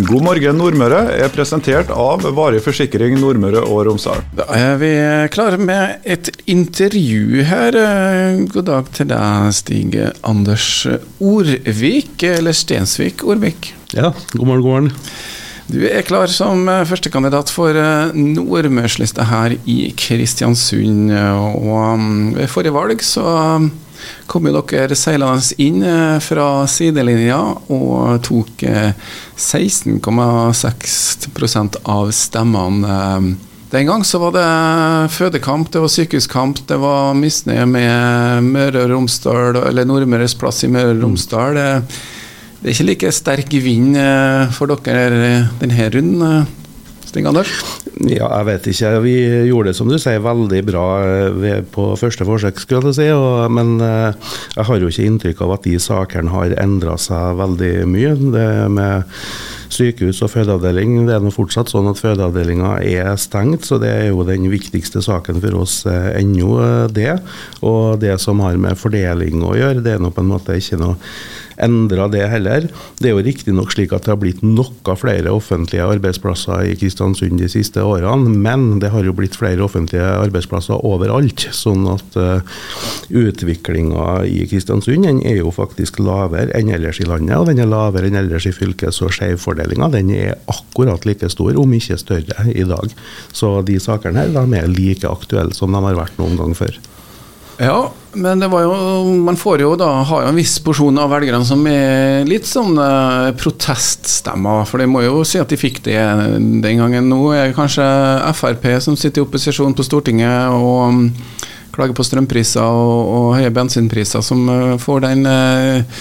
God morgen Nordmøre er presentert av Varig forsikring Nordmøre og Romsdal. Da er vi klare med et intervju her. God dag til deg, Stig Anders Orvik, eller Stensvik Orvik. Ja, god morgen, god morgen. Du er klar som førstekandidat for Nordmørslista her i Kristiansund. Og ved forrige valg så kom jo dere seilende inn eh, fra sidelinja og tok 16,6 eh, av stemmene. Den gang så var det fødekamp, det var sykehuskamp, det var misnøye med Møre og Romsdal, eller Nordmøres plass i Møre og Romsdal. Det er ikke like sterk vind eh, for dere denne runden? Sting Anders? Ja, jeg vet ikke. Vi gjorde det som du sier veldig bra eh, på første forsøk, skulle jeg si. Og, men eh, jeg har jo ikke inntrykk av at de sakene har endra seg veldig mye. Det med sykehus og fødeavdeling, det er nå fortsatt sånn at fødeavdelinga er stengt, så det er jo den viktigste saken for oss eh, ennå, det. Og det som har med fordeling å gjøre, det er nå på en måte ikke noe endra det heller. Det er jo riktignok slik at det har blitt noe flere offentlige arbeidsplasser i Kristiansund de siste årene, men det har jo blitt flere offentlige arbeidsplasser overalt. Sånn at uh, eh, utviklinga i Kristiansund den er jo faktisk lavere enn ellers i landet, og den er lavere enn ellers i fylket. Så skjevfordelinga den er akkurat like stor, om ikke større, i dag. Så de sakene her de er like aktuelle som de har vært noen gang før. Ja, men jo, man får jo da har jo en viss porsjon av velgerne som er litt sånn uh, proteststemmer. For de må jo si at de fikk det den gangen. Nå er det kanskje Frp som sitter i opposisjon på Stortinget og um, klager på strømpriser og, og høye bensinpriser, som uh, får den uh,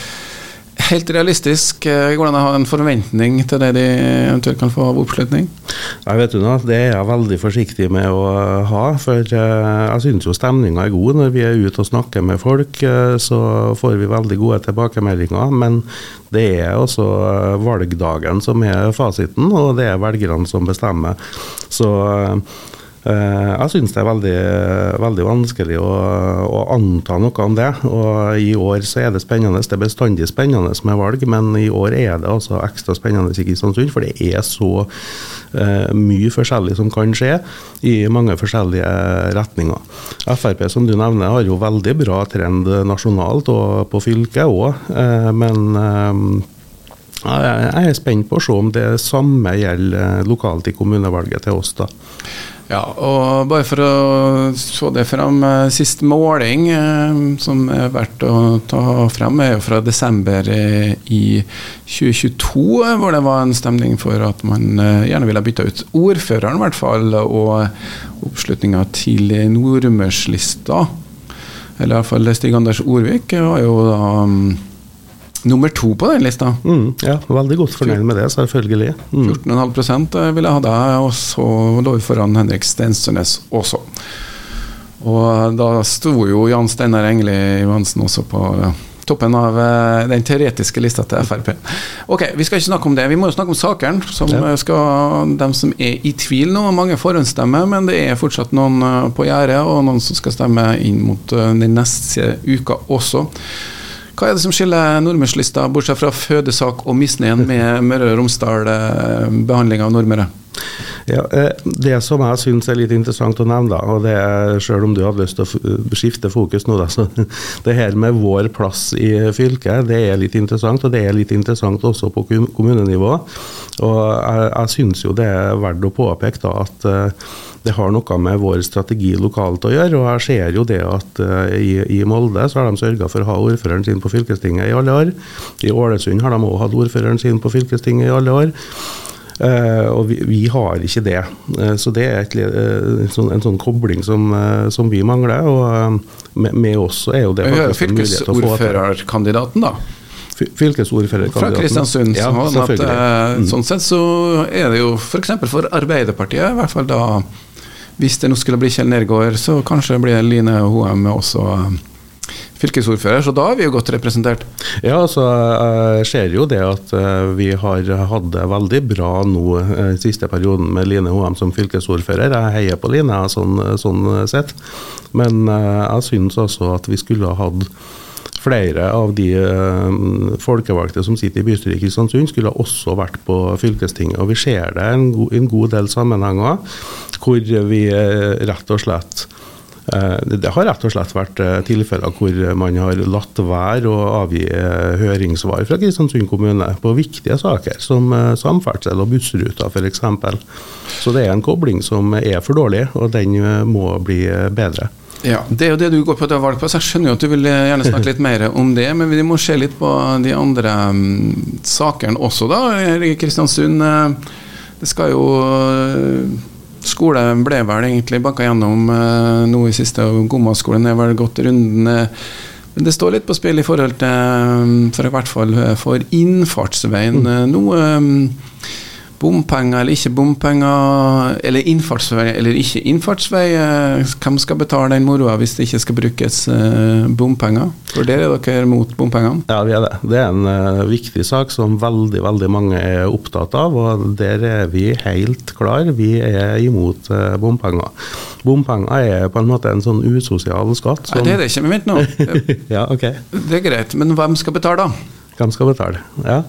helt realistisk, eh, går det an å ha en forventning til det de eventuelt kan få av oppslutning? Jeg vet du noe, Det er jeg veldig forsiktig med å ha. For eh, jeg syns jo stemninga er god når vi er ute og snakker med folk. Eh, så får vi veldig gode tilbakemeldinger. Men det er også valgdagen som er fasiten, og det er velgerne som bestemmer. Så Eh, jeg syns det er veldig, veldig vanskelig å, å, anta noe om det. Og I år så er det spennende. Det er bestandig spennende med valg, men i år er det altså ekstra spennende i Kristiansund. For det er så uh, mye forskjellig som kan skje i mange forskjellige retninger. Frp som du nevner har jo veldig bra trend nasjonalt og på fylket òg, uh, eh, men uh, jeg er spent på å se om det samme gjelder lokalt i kommunevalget til oss. da. Ja, og bare for å se det fram, eh, sist måling eh, som er verdt å ta frem, er jo fra desember eh, i 2022, hvor det var en stemning for at man gjerne ville bytte ut ordføreren, i hvert fall, og oppslutninga til Nordmørslista. Eller iallfall Stig Anders Orvik var jo da mm, nummer to på den lista. Mm, ja, veldig godt fornøyd med det, selvfølgelig. Mm. 14,5% jeg ha deg, og så lå vi foran Henrik Stensønes også. Og da sto jo Jan Steinar Engeli Johansen også på toppen av eh, den teoretiske lista til Frp. Ok, Vi skal ikke snakke om det, vi må jo snakke om sakene. Som ja. skal, dem som er i tvil nå, mange forhåndsstemmer, men det er fortsatt noen eh, på gjerdet, og noen som skal stemme inn mot eh, den neste uka også. Hva er det som skiller nordmørslista, bortsett fra fødesak og misnøyen med Møre og Romsdal eh, av Nordmøre? Ja, eh, Det som jeg syns er litt interessant å nevne, og det er selv om du hadde lyst til å skifte fokus nå, da, så det her med vår plass i fylket, det er litt interessant. Og det er litt interessant også på kommunenivå. Og jeg, jeg syns jo det er verdt å påpeke da at eh, det har noe med vår strategi lokalt å gjøre. og Jeg ser jo det at uh, i, i, Molde så har de sørga for å ha ordføreren sin på fylkestinget i alle år. I Ålesund har de òg hatt ordføreren sin på fylkestinget i alle år. Uh, og vi, vi, har ikke det. Uh, så det er et, en, sånn, en, sånn, kobling som, som vi mangler. Og med, med, oss er jo det faktisk en mulighet til å få. Fylkesordførerkandidaten, da? Fylkesordførerkandidaten. Fra Kristiansund. Ja, sånn, at, mm. sånn sett så er det jo f.eks. For, for Arbeiderpartiet, i hvert fall da hvis det nå skulle bli Kjell Nergård, så kanskje blir Line Hoem også um, fylkesordfører, så da er vi jo godt representert. Ja, altså jeg ser jo det at uh, vi har hatt det veldig bra nå uh, siste perioden med Line Hoem som fylkesordfører. Jeg heier på Line sånn, sånn sett, men uh, jeg syns også at vi skulle ha hatt flere av de uh, folkevalgte som sitter i bystyret i Kristiansund, skulle også vært på fylkestinget. Og vi ser det go en god del sammenhenger hvor vi uh, rett og slett det har rett og slett vært tilfeller hvor man har latt være å avgi høringssvar fra Kristiansund kommune på viktige saker, som samferdsel og bussruter f.eks. Så det er en kobling som er for dårlig, og den må bli bedre. Ja, Det er jo det du går på til valg på, så jeg skjønner jo at du vil gjerne snakke litt mer om det. Men vi må se litt på de andre um, sakene også, da. Kristiansund, uh, det skal jo uh, Skole ble vel egentlig banka gjennom nå i siste, og Gommaskolen er vel gått runden. Men det står litt på spill i forhold til, for i hvert fall for innfartsveien mm. nå. Bompenger eller ikke bompenger, eller innfartsvei eller ikke innfartsvei. Eh, hvem skal betale den moroa hvis det ikke skal brukes eh, bompenger? For der er dere mot bompengene? Ja, vi er det. Det er en uh, viktig sak som veldig veldig mange er opptatt av, og der er vi helt klar. Vi er imot bompenger. Bompenger er på en måte en sånn usosial skatt. Som... Nei, det er det ikke. Men vent nå. ja, ok. Det er greit, men hvem skal betale, da? Hvem skal betale? Ja,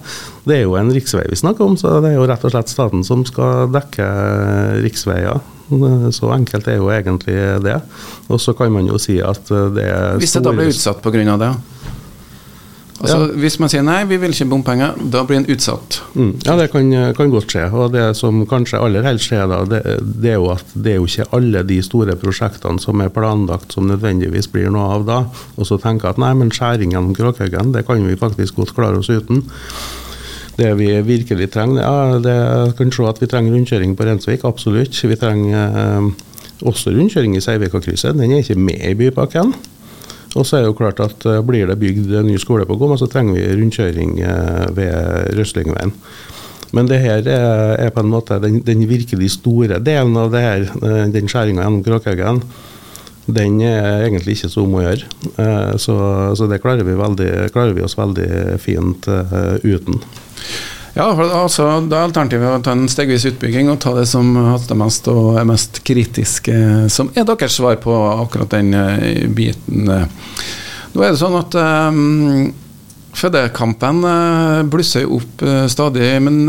Det er jo en riksvei vi snakker om, så det er jo rett og slett staten som skal dekke riksveier. Så enkelt er jo egentlig det. Og så kan man jo si at det er Hvis det da blir utsatt pga. det? Altså, ja. Hvis man sier nei, vi vil ikke bompenger, da blir en utsatt. Mm. Ja, det kan, kan, godt skje. Og det som kanskje aller helst skjer da, det, det, er jo at det er jo ikke alle de store prosjektene som er planlagt som nødvendigvis blir noe av da. Og så tenker jeg at nei, men skjæringen om Kråkhaugen, det kan vi faktisk godt klare oss uten. Det vi virkelig trenger, ja, det kan se at vi trenger rundkjøring på Rensvik, absolutt. Vi trenger eh, også rundkjøring i Seivika-krysset, den er ikke med i bypakken. Og så er det jo klart at uh, Blir det bygd en ny skole på Gomma, så trenger vi rundkjøring uh, ved Røslingveien. Men det her er, er, på en måte den, den, virkelig store delen av det her, den skjæringa gjennom Kråkhaugen. Den er egentlig ikke så om å gjøre. Så, så, det klarer vi, veldig, klarer vi, oss veldig fint uten. Ja, altså, Da er alternativet å ta en stegvis utbygging og ta det som haster mest og er mest kritiske, som er deres svar på akkurat den eh, biten. Nå er det sånn at um, Fødekampen blusser opp stadig, men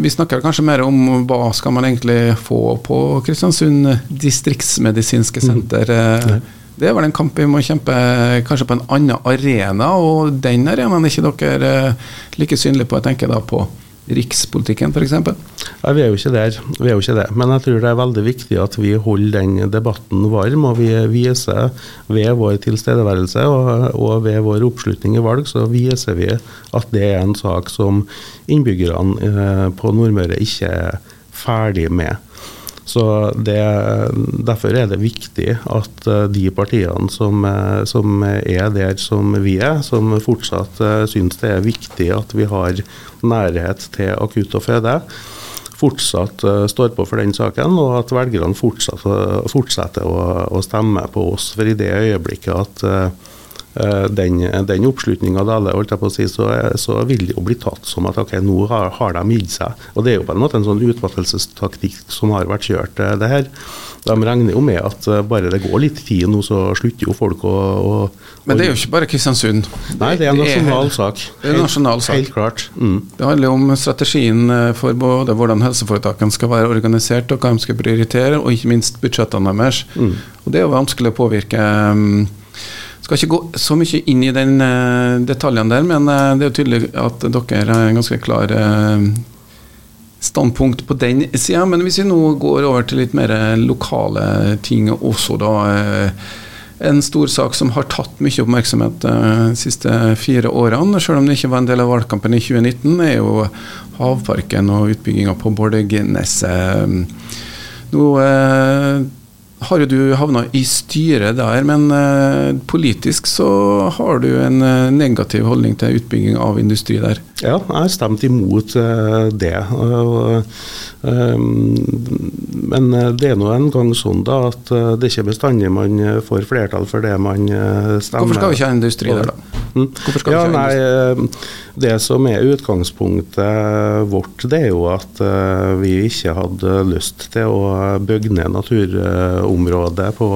vi snakker kanskje mer om hva skal man egentlig få på Kristiansund distriktsmedisinske mm. senter. Mm. Det er vel en kamp vi må kjempe kanskje på en annen arena, og den arenaen er ikke dere like synlige på, jeg tenker da på rikspolitikken f.eks.? Ja, vi er jo ikke der, vi er jo ikke det. Men jeg tror det er veldig viktig at vi holder den debatten varm. Og vi viser ved vår tilstedeværelse og, og ved vår oppslutning i valg, så viser vi at det er en sak som innbyggerne eh, på Nordmøre ikke er ferdig med. Så det, Derfor er det viktig at eh, de partiene som, eh, som, er der som vi er, som fortsatt uh, syns det er viktig at vi har nærhet til akutt og føde, fortsatt står på for den saken, og at velgerne fortsetter, fortsetter å, å, stemme på oss. For i det øyeblikket at Eh, den, den oppslutninga alle holdt jeg på å si, så, så, vil det jo bli tatt som at ok, nå har, har, de gitt seg. Og Det er jo på en måte en sånn utmattelsestaktikk som har vært kjørt, eh, det her. De regner jo med at eh, bare det går litt tid nå, så slutter jo folk å, å Men det er jo ikke bare Kristiansund? Nei, det er en nasjonal sak. Det er en nasjonal sak. Helt klart. Mm. Det handler om strategien for både hvordan helseforetakene skal være organisert, og hva de skal prioritere, og ikke minst budsjettene deres. Mm. Og Det er jo vanskelig å påvirke. Um, skal ikke gå så mye inn i den detaljen der, men uh, det er jo tydelig at dere har en ganske klar uh, standpunkt på den sida. Men hvis vi nå går over til litt mer lokale ting også, da. en stor sak som har tatt mye oppmerksomhet de siste fire årene, selv om det ikke var en del av valgkampen i 2019, er jo havparken og utbygginga på Borgerneset. Nå har jo du havna i styret der, men eh, politisk så har du en eh, negativ holdning til utbygging av industri der? Ja, jeg har stemt imot eh, det. Um, men det er nå en gang sånn da at uh, det er ikke bestandig man får flertall for det man stemmer Hvorfor skal vi ikke ha industri der, da? Mm. Hvorfor skal ja, vi ikke ha industri? Nei, det som er utgangspunktet vårt, det er jo at vi ikke hadde lyst til å bygge ned naturområdet på,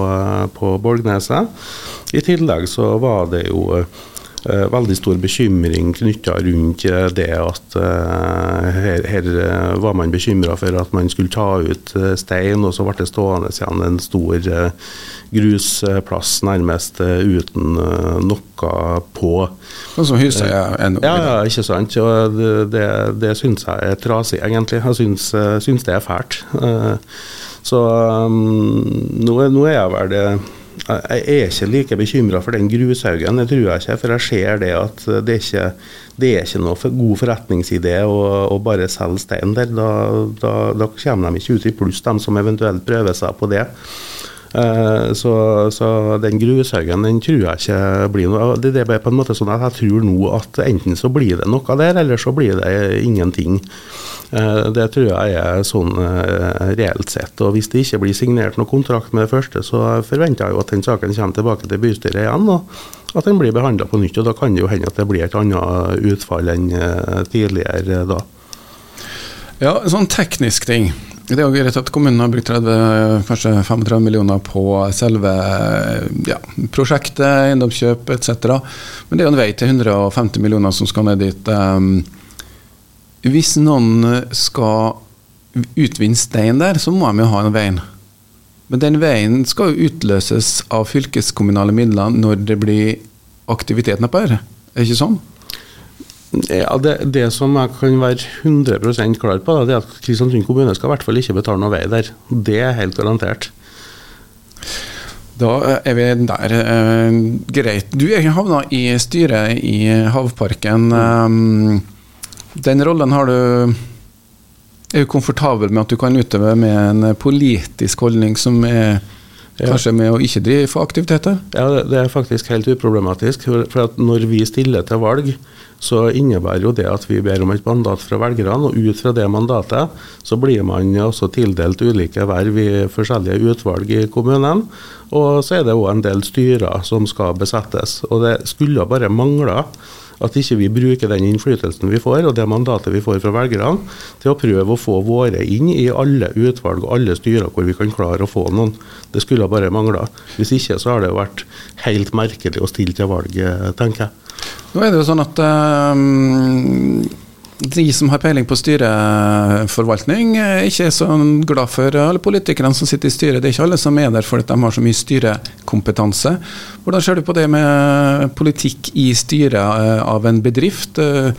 på Borgneset. I tillegg så var det jo eh, veldig stor bekymring knytta rundt det at her, her var man bekymra for at man skulle ta ut stein, og så ble det stående igjen en stor grusplass nærmest uten noe på. Sånn som huset er ennå? Ja, ja, ikke sant. Og det, det, syns jeg er trasig, egentlig. Jeg syns, syns det er fælt. Så um, nå, nå, er jeg vel det jeg er ikke like bekymra for den grushaugen, det tror jeg ikke. For jeg ser det at det er ikke, det er ikke noe for god forretningsidé å, å bare selge stein der. Da, da, da, kommer de ikke ut i pluss, de som eventuelt prøver seg på det. Uh, så, så, den grushaugen den tror jeg ikke blir noe Det er på en måte sånn at jeg tror nå at enten så blir det noe der, eller så blir det ingenting. Eh, det tror jeg er sånn eh, reelt sett. Og Hvis det ikke blir signert noen kontrakt med det første, så forventer jeg jo at den saken kommer tilbake til bystyret igjen. og at den blir behandla på nytt. og Da kan det jo hende at det blir et annet utfall enn eh, tidligere da. Ja, sånn teknisk ting. Det er jo greit at kommunen har brukt 30, kanskje 35 millioner på selve ja, prosjektet, eiendomskjøp etc. Men det er jo en vei til 150 millioner som skal ned dit. Um, hvis noen skal utvinne stein der, så må de jo ha en vei. Men den veien skal jo utløses av fylkeskommunale midler når det blir aktiviteten nedpå her. Er det ikke sånn? Ja, det, det, som jeg kan være 100% klar på, det er at Kristiansund kommune skal i hvert fall ikke betale noe vei der. Det er helt garantert. Da er vi der. Uh, greit. Du er havna i styret i Havparken. Um, den rollen har du er du komfortabel med at du kan utøve med en politisk holdning som er kanskje med å ikke drive for aktiviteter? Ja, det er faktisk helt uproblematisk. For når vi stiller til valg, så innebærer jo det at vi ber om et mandat fra velgerne. Og ut fra det mandatet så blir man også tildelt ulike verv i forskjellige utvalg i kommunen. Og så er det òg en del styrer som skal besettes. Og det skulle bare mangle at ikke vi bruker den innflytelsen vi får, og det mandatet vi får fra velgerne, til å prøve å få våre inn i alle utvalg og alle styrer hvor vi kan klare å få noen. Det skulle bare mangle. Hvis ikke så har det vært helt merkelig å stille til valg, tenker jeg. Nå er det jo sånn at um de som har peiling på styreforvaltning, ikke er så glad for alle politikerne som sitter i styret. Det er ikke alle som er der fordi de har så mye styrekompetanse. Hvordan ser du på det med politikk i styret eh, av en bedrift? Er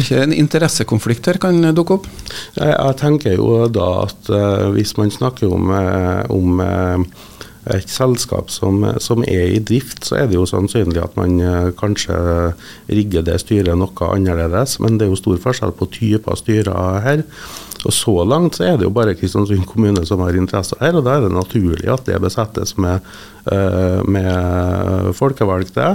ikke en interessekonflikt her kan dukke opp? Jeg, tenker jo da at hvis man snakker om, om et selskap som, som, er i drift, så er det jo sannsynlig at man eh, kanskje rigger det styret noe annerledes. Men det er jo stor forskjell på typer styrer her. Og Så langt så er det jo bare Kristiansund kommune som har interesser her, og da er det naturlig at det besettes med, eh, med folkevalgte.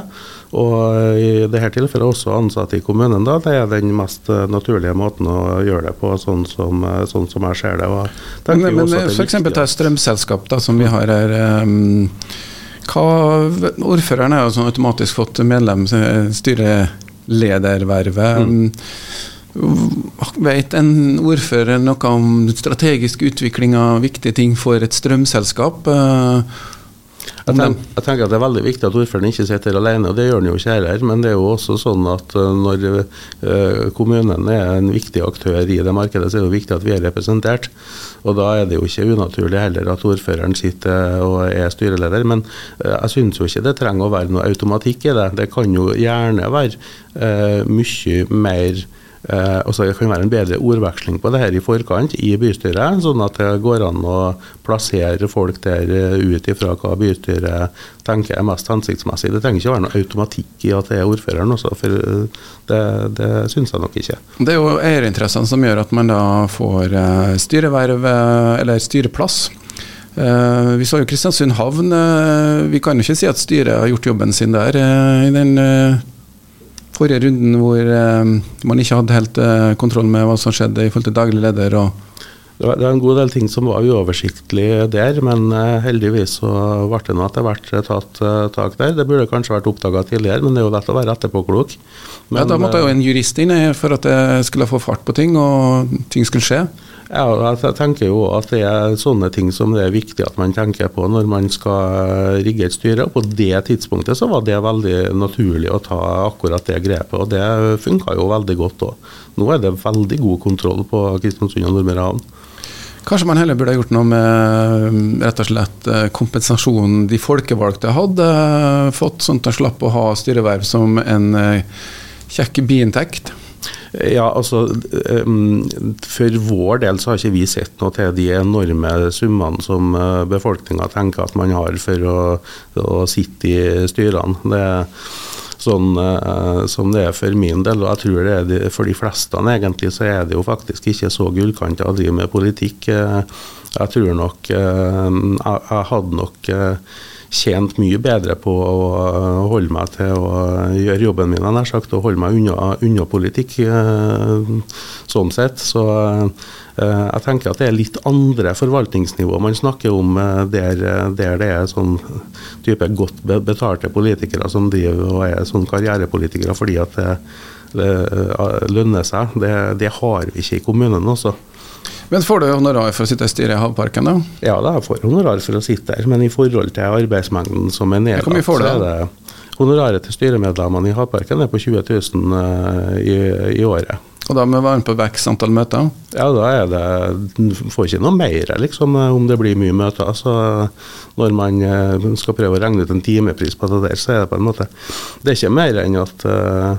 Og i dette tilfellet også ansatte i kommunen. da, Det er den mest eh, naturlige måten å gjøre det på, sånn som, sånn som jeg ser det. men men f.eks. ta strømselskap da, som vi har her. Um, hva, ordføreren er jo sånn automatisk fått medlem, styreledervervet. Mm. Vet en ordfører noe om strategisk utvikling av viktige ting for et strømselskap? Uh, jeg, tenker, jeg, tenker at Det er veldig viktig at ordføreren ikke sitter alene, og det gjør han jo ikke heller. Men det er jo også sånn at eh, når uh, kommunen er en viktig aktør i det markedet, så er det jo viktig at vi er representert. Og Da er det jo ikke unaturlig heller at ordføreren sitter og er styreleder. Men jeg syns jo ikke det trenger å være noe automatikk i det. Det kan jo gjerne være mye mer Eh, altså Det kan være en bedre ordveksling på det her i forkant i bystyret, sånn at det går an å plassere folk der eh, ut ifra hva bystyret tenker er mest hensiktsmessig. Det trenger ikke være noe automatikk i at det er ordføreren også, for eh, det, det syns jeg nok ikke. Det er jo eierinteressene som gjør at man da får eh, styreverv eller styreplass. Uh, vi så jo Kristiansund havn. Uh, vi kan jo ikke si at styret har gjort jobben sin der uh, i den forrige runden hvor eh, man ikke hadde helt eh, kontroll med hva som skjedde i forhold til daglig leder. og det var, en god del ting som var uoversiktlig der, men eh, heldigvis så ble det nå etter hvert tatt tak der. Det burde kanskje vært oppdaga tidligere, men det er jo lett å være etterpåklok. Men, ja, da måtte jo en jurist inn for at det skulle få fart på ting, og ting skulle skje. Ja, jeg tenker jo at det er sånne ting som det er viktig at man tenker på når man skal rigge et styre. og På det tidspunktet så var det veldig naturlig å ta akkurat det grepet, og det funka jo veldig godt òg. Nå er det veldig god kontroll på Kristiansund og Nordmøre havn. Kanskje man heller burde gjort noe med rett og slett eh, kompensasjonen de folkevalgte hadde fått, sånn at de slapp å ha styreverv som en eh, kjekk biinntekt? Ja, altså For vår del så har ikke vi sett noe til de enorme summene som eh, befolkninga tenker at man har for å, å sitte i styrene. Det er sånn uh, som det er for min del, og jeg tror det er for de fleste egentlig, så er det jo faktisk ikke så gullkanta å drive med politikk. Jeg tror nok jeg, jeg hadde nok tjent mye bedre på å holde meg til å gjøre jobben min, nær sagt, og holde meg unna, unna politikk, eh, sånn sett. Så eh, jeg tenker at det er litt andre forvaltningsnivå man snakker om eh, der, der, det er sånn type godt betalte politikere som driver og er sånn karrierepolitikere fordi at det, lønner seg. Det, det har vi ikke i kommunen også. Men får du honorar for å sitte i styret i Havparken, da? Ja, da, jeg får honorar for å sitte der, men i forhold til arbeidsmengden som er nedlagt, så er det Honoraret til styremedlemmene i Havparken er på 20 000 uh, i, i, året. Og da må være med på vekst antall møter? Ja, da er det får ikke noe mer liksom, om det blir mye møter. Så når man uh, skal prøve å regne ut en timepris på det der, så er det på en måte Det er ikke mer enn at uh,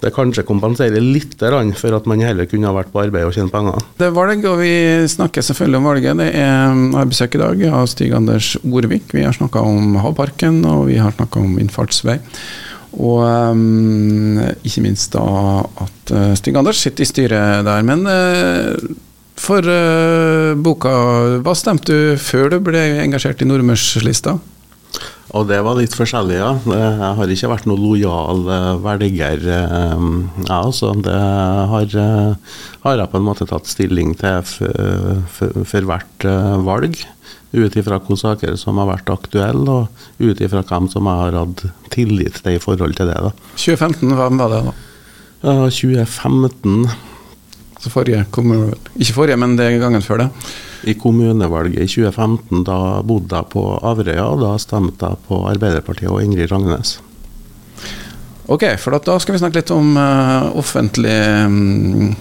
det kanskje kompenserer litt for at man heller kunne ha vært på arbeid og tjent penger. Det er valg, og vi snakker selvfølgelig om valget. Det er har i dag av Stig Anders Orvik. Vi har snakka om Havparken, og vi har snakka om innfartsvei. Og um, ikke minst da at uh, Stig Anders sitter i styret der. Men uh, for uh, boka, hva stemte du før du ble engasjert i Nordmørslista? Og det var litt forskjellig, ja. Jeg har ikke vært noen lojal eh, velger, jeg ja, også. Det har, eh, har, jeg på en måte tatt stilling til for hvert valg. Ut ifra hvilke saker som har vært aktuelle, og ut ifra hvem som jeg har hatt tillit til i forhold til det. da. 2015, hvem var det da? 2015 Så forrige, Ikke forrige, men det gangen før det? I kommunevalget i 2015, da bodde jeg på Averøya, og da stemte jeg på Arbeiderpartiet og Ingrid Rangnes. Ok, for da skal vi snakke litt om uh, offentlig um,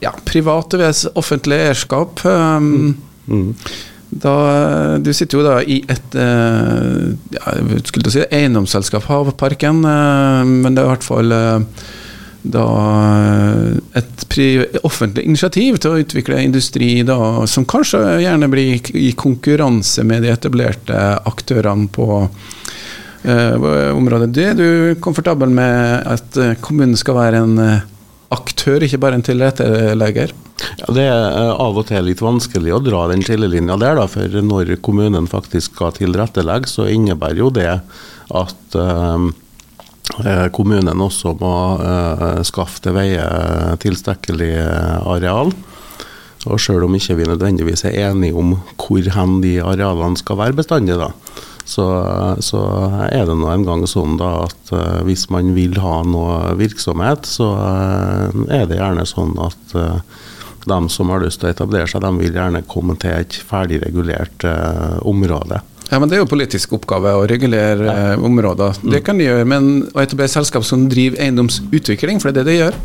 Ja, private ved offentlig eierskap. Um, mm. Mm. Da, du sitter jo da i et uh, ja, skulle si eiendomsselskap, Havparken, men det er i hvert fall da et offentlig initiativ til å utvikle industri da, som kanskje gjerne blir i konkurranse med de etablerte aktørene på uh, området. Det er du komfortabel med at eh, kommunen skal være en eh, aktør, ikke bare en tilrettelegger? Ja, Det er av og til litt vanskelig å dra den skillelinja der, da, for når kommunen faktisk skal tilrettelegge, så innebærer jo det at uh, Eh, kommunen også må uh, skaffe til veie tilstrekkelig eh, areal. Og Selv om ikke vi nødvendigvis er enige om hvor hen de arealene skal være bestandig, da, så, så, er det nå en gang sånn da at hvis man vil ha noe virksomhet, så er det gjerne sånn at de som har lyst til å etablere seg, de vil gjerne komme til et ferdig regulert område. Ja, men Det er jo politisk oppgave å regulere ja. eh, områder. Mm. Det kan de gjøre, men å etablere selskap som driver eiendomsutvikling, for det er det de gjør.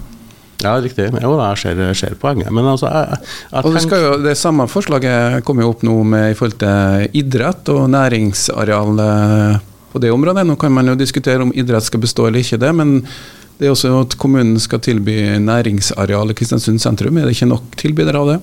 Ja, riktig. Jo, jeg ser, ser poenget. Men altså, jeg, jeg og det, jo, det samme forslaget kommer jo opp nå med i forhold til idrett og næringsareal eh, på det området. Nå kan man jo diskutere om idrett skal bestå eller ikke, det, men det er også at kommunen skal tilby næringsareal i Kristiansund sentrum. Er det ikke nok tilbydere av det?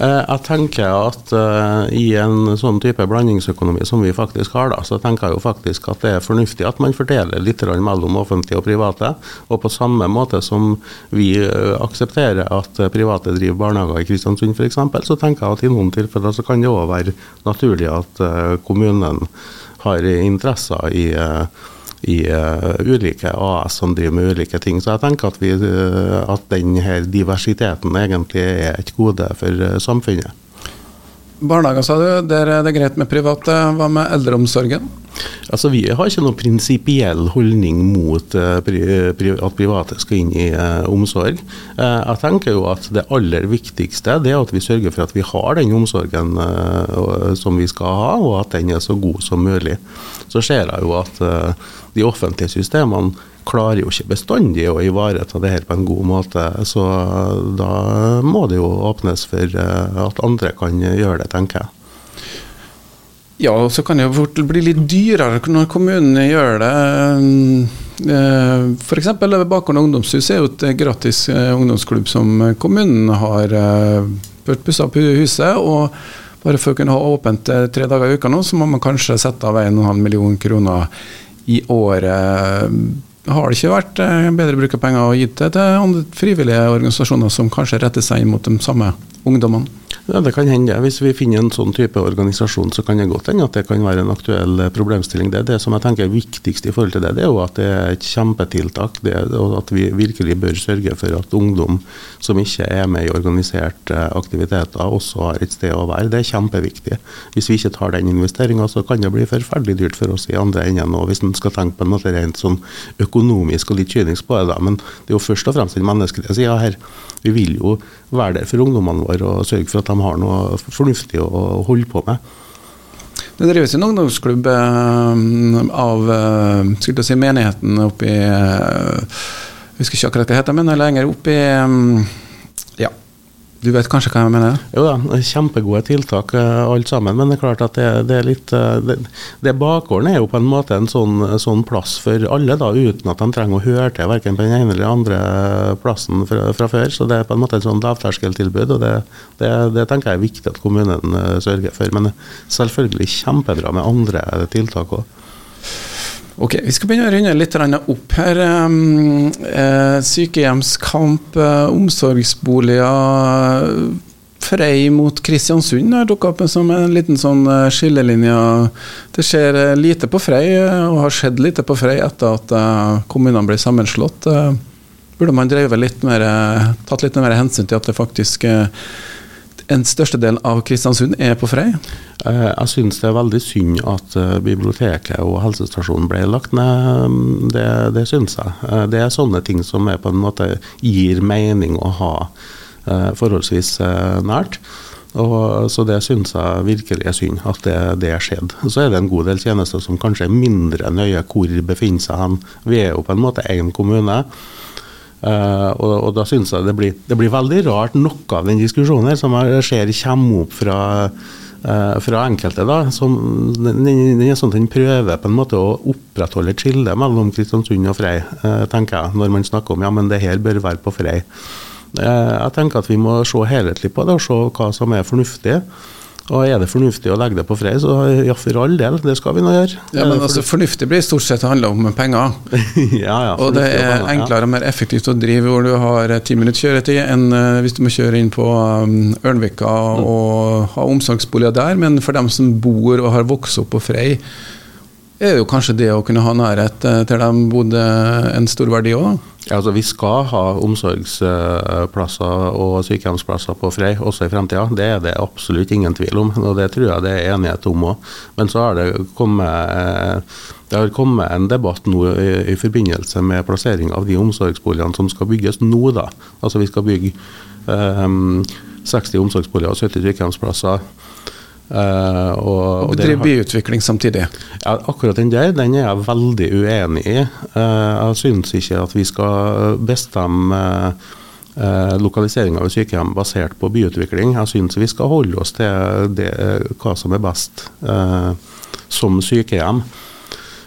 Eh, jeg tenker at uh, i en sånn type blandingsøkonomi som vi faktisk har, da, så tenker jeg jo faktisk at det er fornuftig at man fordeler litt mellom offentlige og private. Og på samme måte som vi uh, aksepterer at private driver barnehager i Kristiansund f.eks., så tenker jeg at i noen tilfeller så kan det òg være naturlig at kommunen har interesser i i uh, ulike AS som driver med ulike ting. Så jeg tenker at, vi, uh, at denne diversiteten egentlig er et gode for uh, samfunnet. Barnehager, sa du. Der er det greit med private. Hva med eldreomsorgen? Altså, Vi har ikke noen prinsipiell holdning mot pri, pri, at private skal inn i uh, omsorg. Jeg tenker jo at Det aller viktigste det er at vi sørger for at vi har den omsorgen som vi skal ha, og at den er så god som mulig. Så ser jeg jo at de offentlige systemene klarer jo ikke bestandig å ivareta det her på en god måte. Så da må det jo åpnes for at andre kan gjøre det, tenker jeg. Ja, og så kan det jo fort bli litt dyrere når kommunene gjør det. Eh, F.eks. Bakgården ungdomshus er jo et gratis eh, ungdomsklubb som kommunen har eh, pussa opp huset. og bare for å kunne ha åpent tre dager i uka nå, så må man kanskje sette av 1,5 million kroner i året. Har det ikke vært bedre bruk av penger å gi det til andre frivillige organisasjoner som kanskje retter seg inn mot de samme ungdommene? Ja, Det kan hende. Hvis vi finner en sånn type organisasjon, så kan det godt hende at det kan være en aktuell eh, problemstilling. Det, det som jeg tenker er viktigst i forhold til det, det er jo at det er et kjempetiltak. Det, og at vi virkelig bør sørge for at ungdom som ikke er med i organiserte eh, aktiviteter, også har et sted å være. Det er kjempeviktig. Hvis vi ikke tar den investeringa, så kan det bli forferdelig dyrt for oss i andre enden. òg, hvis man skal tenke på noe rent sånn økonomisk og litt kynisk på det, da. Men det er jo først og fremst den menneskelige sida her. Vi vil jo være der for ungdommene våre og sørge for at de har noe fornuftig å holde på med. Det drives en ungdomsklubb eh, av eh, skulle si, menigheten oppe i eh, Jeg husker ikke akkurat hva det heter, men lenger oppe i du vet kanskje hva jeg mener? Jo da, kjempegode tiltak alt sammen. Men det er klart at det, det er litt eh, det, det Bakgården er jo på en måte en sånn, sånn, plass for alle, da, uten at de trenger å høre til verken på den ene eller andre plassen fra, fra, før. Så det er på en måte et sånn lavterskeltilbud, og det, det, tenker jeg er viktig at kommunen eh, sørger for. Men selvfølgelig kjempebra med andre tiltak òg. Ok, Vi skal begynne å runde litt opp her. Eh, sykehjemskamp, eh, omsorgsboliger. Frei mot Kristiansund har dukka opp som en liten sånn eh, skillelinje. Det skjer lite på Frei, og har skjedd lite på Frei etter at kommunene ble sammenslått. Burde man drevet litt mer, tatt litt mer hensyn til at det faktisk en største del av Kristiansund er på Frei? Eh, jeg synes det er veldig synd at eh, biblioteket og helsestasjonen ble lagt ned. Mm, det, det synes jeg. Eh, det er sånne ting som på en måte gir mening å ha forholdsvis nært. Og, så det syns jeg virkelig er synd, at det, det skjedde. Så er det en god del tjenester som kanskje er mindre nøye hvor befinner seg hen. Vi er jo på en måte én kommune. Uh, og, og, da synes jeg det blir, det blir, veldig rart noe av den diskusjonen her som jeg ser kommer opp fra, uh, fra enkelte. da, som, den, den, er sånn at den prøver på en måte å opprettholde et skille mellom Kristiansund og Frei, uh, tenker jeg, når man snakker om ja, men det her bør være på Frei. jeg tenker at vi må se helhetlig på det og se hva som er fornuftig. Og er det fornuftig å legge det på Frei, så ja, for all del, det skal vi nå gjøre. Ja, men altså, Fornuftig blir stort sett handla om penger. ja, ja, og det er enklere og mer effektivt å drive hvor du har ti minutter kjøretid, enn uh, hvis du må kjøre inn på um, Ørnvika og ha omsorgsboliger der. Men for dem som bor og har vokst opp på Frei, er jo kanskje det å kunne ha nærhet eh, til dem bodde en stor verdi òg? Ja, altså Vi skal ha omsorgsplasser og sykehjemsplasser på Frei også i fremtida. Det er det absolutt ingen tvil om, og det tror jeg det er enighet om òg. Men så har det kommet eh, det har kommet en debatt nå i, i forbindelse med plassering av de omsorgsboligene som skal bygges nå. da. Altså Vi skal bygge um, 60 omsorgsboliger og 70 sykehjemsplasser Uh, og, og bedrive byutvikling samtidig? Ja, akkurat den der den er jeg veldig uenig i. Uh, jeg syns ikke at vi skal bestemme uh, lokalisering av sykehjem basert på byutvikling. Jeg syns vi skal holde oss til det, hva som er best som sykehjem.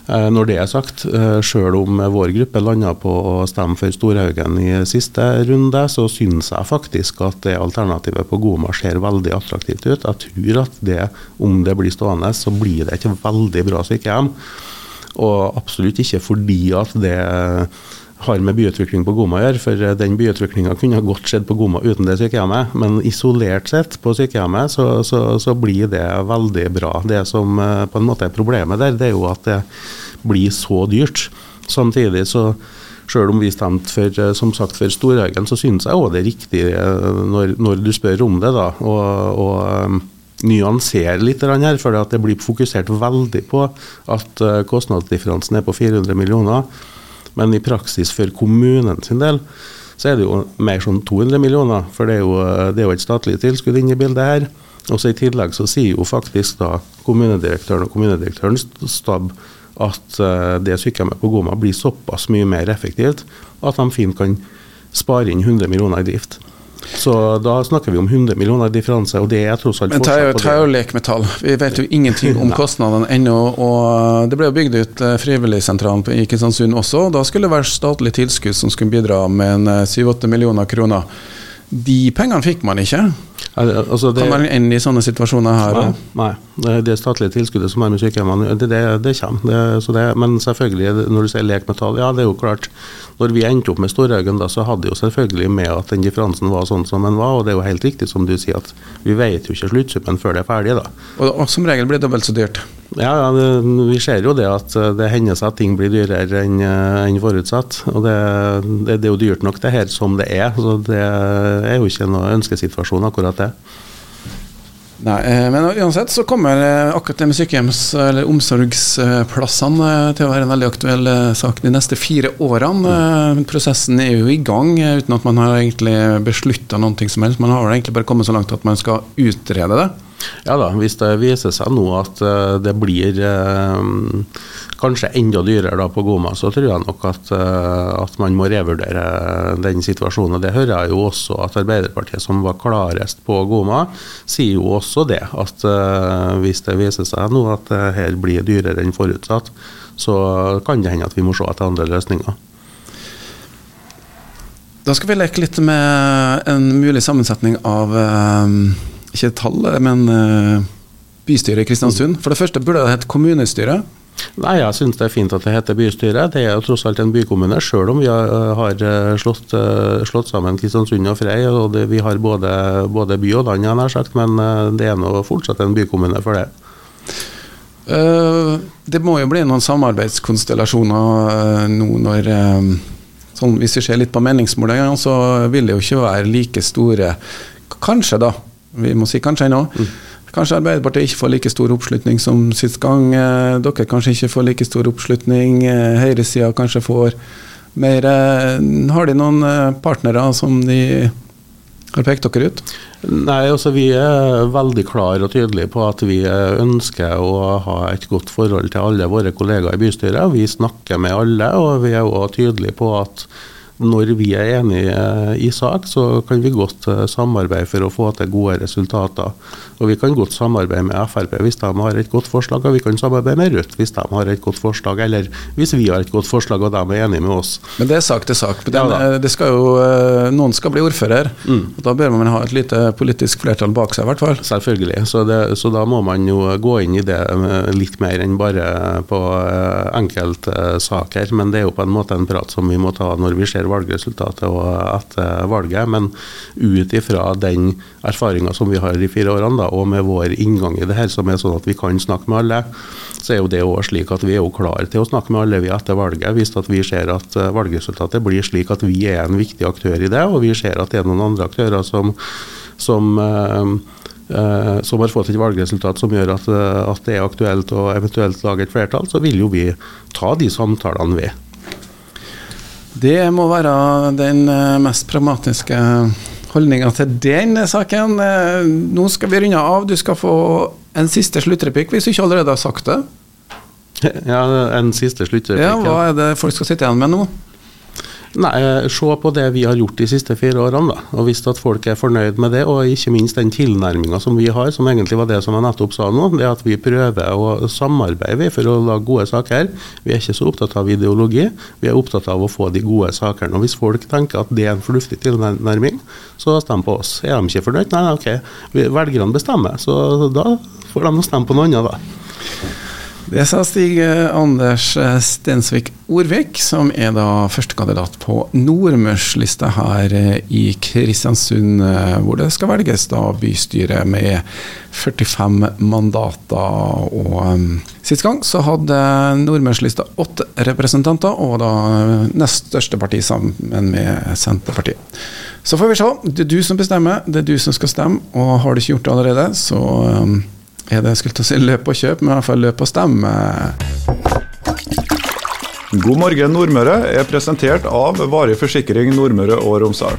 Eh, når det er sagt, sjøl selv om vår gruppe landa på å stemme for Storhaugen i siste runde, så syns jeg faktisk at det alternativet på Goma ser veldig attraktivt ut. Jeg tror at det, om det blir stående, så blir det ikke veldig bra sykehjem. Og absolutt ikke fordi at det har med byutvikling på Goma å gjøre, for den byutviklinga kunne ha godt skjedd på Goma uten det sykehjemmet. Men isolert sett på sykehjemmet så, så, så, blir det veldig bra. Det som eh, på en måte er problemet der, det er jo at det blir så dyrt. Samtidig så Sjøl om vi stemte for, eh, som sagt, for Storhaugen, så synes jeg òg det er riktig eh, når, når, du spør om det. da, og, og nyansere litt her, for det blir fokusert veldig på at eh, kostnadsdifferansen er på 400 millioner. Men i praksis for kommunen sin del så er det jo mer sånn 200 millioner, for det er jo, det er jo et statlig tilskudd inne i bildet her. Og så I tillegg så sier jo faktisk da kommunedirektøren og kommunedirektørens stab at uh, det sykehjemmet på Goma blir såpass mye mer effektivt at de fint kan spare inn 100 millioner i drift. Så da snakker vi om 100 millioner differanse, og det er tross alt Men ta jo lek med tall. Vi vet jo ingenting om kostnadene ennå. og Det ble jo bygd ut eh, Frivilligsentralen i Kristiansund også. og Da skulle det være statlig tilskudd som skulle bidra med 7-8 eh, millioner kroner. De pengene fikk man ikke. Altså det, kan man ende i sånne situasjoner her? Nei, nei. det statlige tilskuddet som er med sykehjemmene, det, det, det kommer. Det, men selvfølgelig, når du sier lek med tall, ja det er jo klart. Når vi endte opp med Storhaugen, da, så hadde jo selvfølgelig med at den differansen var sånn som den var. Og det er jo helt riktig som du sier, at vi vet jo ikke sluttsummen før det er ferdig. da. Og, og som regel blir det dobbelt så dyrt? Ja, ja vi ser jo det at det hender seg at ting blir dyrere enn en forutsatt. Og det, det, det, er jo dyrt nok det her som det er. Så det er jo ikke noe ønskesituasjon akkurat det. Nei, eh, men uansett så kommer eh, akkurat det med sykehjems- eller omsorgsplassene eh, til å være en veldig aktuell sak de neste fire årene. Mm. Prosessen er jo i gang uten at man har egentlig beslutta noe som helst. Man har vel egentlig bare kommet så langt at man skal utrede det. Ja da, hvis det viser seg nå at det blir kanskje enda dyrere da på Goma, så tror jeg nok at, eh, at, man må revurdere den situasjonen. Det hører jeg jo også at Arbeiderpartiet, som var klarest på Goma, sier jo også det. At uh, hvis det viser seg nå at det her blir dyrere enn forutsatt, så kan det hende at vi må se etter andre løsninger. Da skal vi leke litt med en mulig sammensetning av uh, ikke tall, men bystyret i Kristiansund. For det første burde det hett kommunestyre. Nei, Jeg synes det er fint at det heter bystyre. Det er jo tross alt en bykommune, sjøl om vi har eh, slått, eh, slått, sammen Kristiansund og Frei. og det, Vi har både, både, by og land, nær sagt, men eh, det er nå fortsatt en bykommune for det. det må jo bli noen samarbeidskonstellasjoner nå når sånn, Hvis vi ser litt på meningsmålingene, så vil det jo ikke være like store Kanskje, da. Vi må si kanskje ennå. Mm Kanskje Arbeiderpartiet ikke får like stor oppslutning som sist gang. Eh, dere kanskje ikke får like stor oppslutning. Eh, høyresida kanskje får mer. Eh, har de noen partnere som de har pekt dere ut? Nei, altså Vi er veldig klare og tydelige på at vi ønsker å ha et godt forhold til alle våre kollegaer i bystyret. Vi snakker med alle, og vi er også tydelige på at når vi er enige i sak, så kan vi godt eh, samarbeide for å få til gode resultater. Og Vi kan godt samarbeide med Frp hvis de har et godt forslag, og vi kan samarbeide med Rødt hvis de har et godt forslag, eller hvis vi har et godt forslag og de er enige med oss. Men det er sak til sak. Den, ja, eh, skal jo, eh, noen skal bli ordfører, mm. og da bør man ha et lite politisk flertall bak seg, i hvert fall. Selvfølgelig, så, det, så da må man jo gå inn i det litt mer enn bare på enkeltsaker. Men det er jo på en måte en prat som vi må ta når vi ser ser valgresultatet og etter valget. Men ut ifra den erfaringa som vi har i fire årene, da, og med vår inngang i det her, som er sånn at vi kan snakke med alle, så er jo det òg slik at vi er jo klare til å snakke med alle vi etter valget. Hvis at vi ser at eh, valgresultatet blir slik at vi er en viktig aktør i det, og vi ser at det er noen andre aktører som, som uh, som har fått et valgresultat som gjør at, at, det er aktuelt å eventuelt lage et flertall, så vil jo vi ta de samtalene, vi. Det må være den eh, mest pragmatiske holdninga til den saken. Eh, nå skal vi runde av. Du skal få en siste sluttreplikk, hvis du ikke allerede har sagt det. Ja, en siste sluttreplikk. Ja, hva er det folk skal sitte igjen med nå? Nei, Se på det vi har gjort de siste fire årene. da, og Hvis at folk er fornøyd med det, og ikke minst den tilnærminga som vi har, som egentlig var det som jeg nettopp sa nå, det at vi prøver å samarbeide for å lage gode saker. Vi er ikke så opptatt av ideologi, vi er opptatt av å få de gode sakene. og Hvis folk tenker at det er en fornuftig tilnærming, så stem på oss. Er de ikke fornøyd? Nei, ok, velgerne bestemmer. Så da får de stemme på noe annet, da. Det sa Stig eh, Anders eh, Stensvik Orvik, som er da førstekandidat på Nordmørslista her eh, i Kristiansund, hvor det skal velges da bystyre med 45 mandater. Og Sist gang så hadde Nordmørslista åtte representanter, og da nest største parti sammen med Senterpartiet. Så får vi se. Det er du som bestemmer, det er du som skal stemme. Og har du ikke gjort det allerede, så er det skulle til å si løp og kjøp, men i hvert fall løp og stemme. God morgen Nordmøre er presentert av Varig forsikring Nordmøre og Romsdal.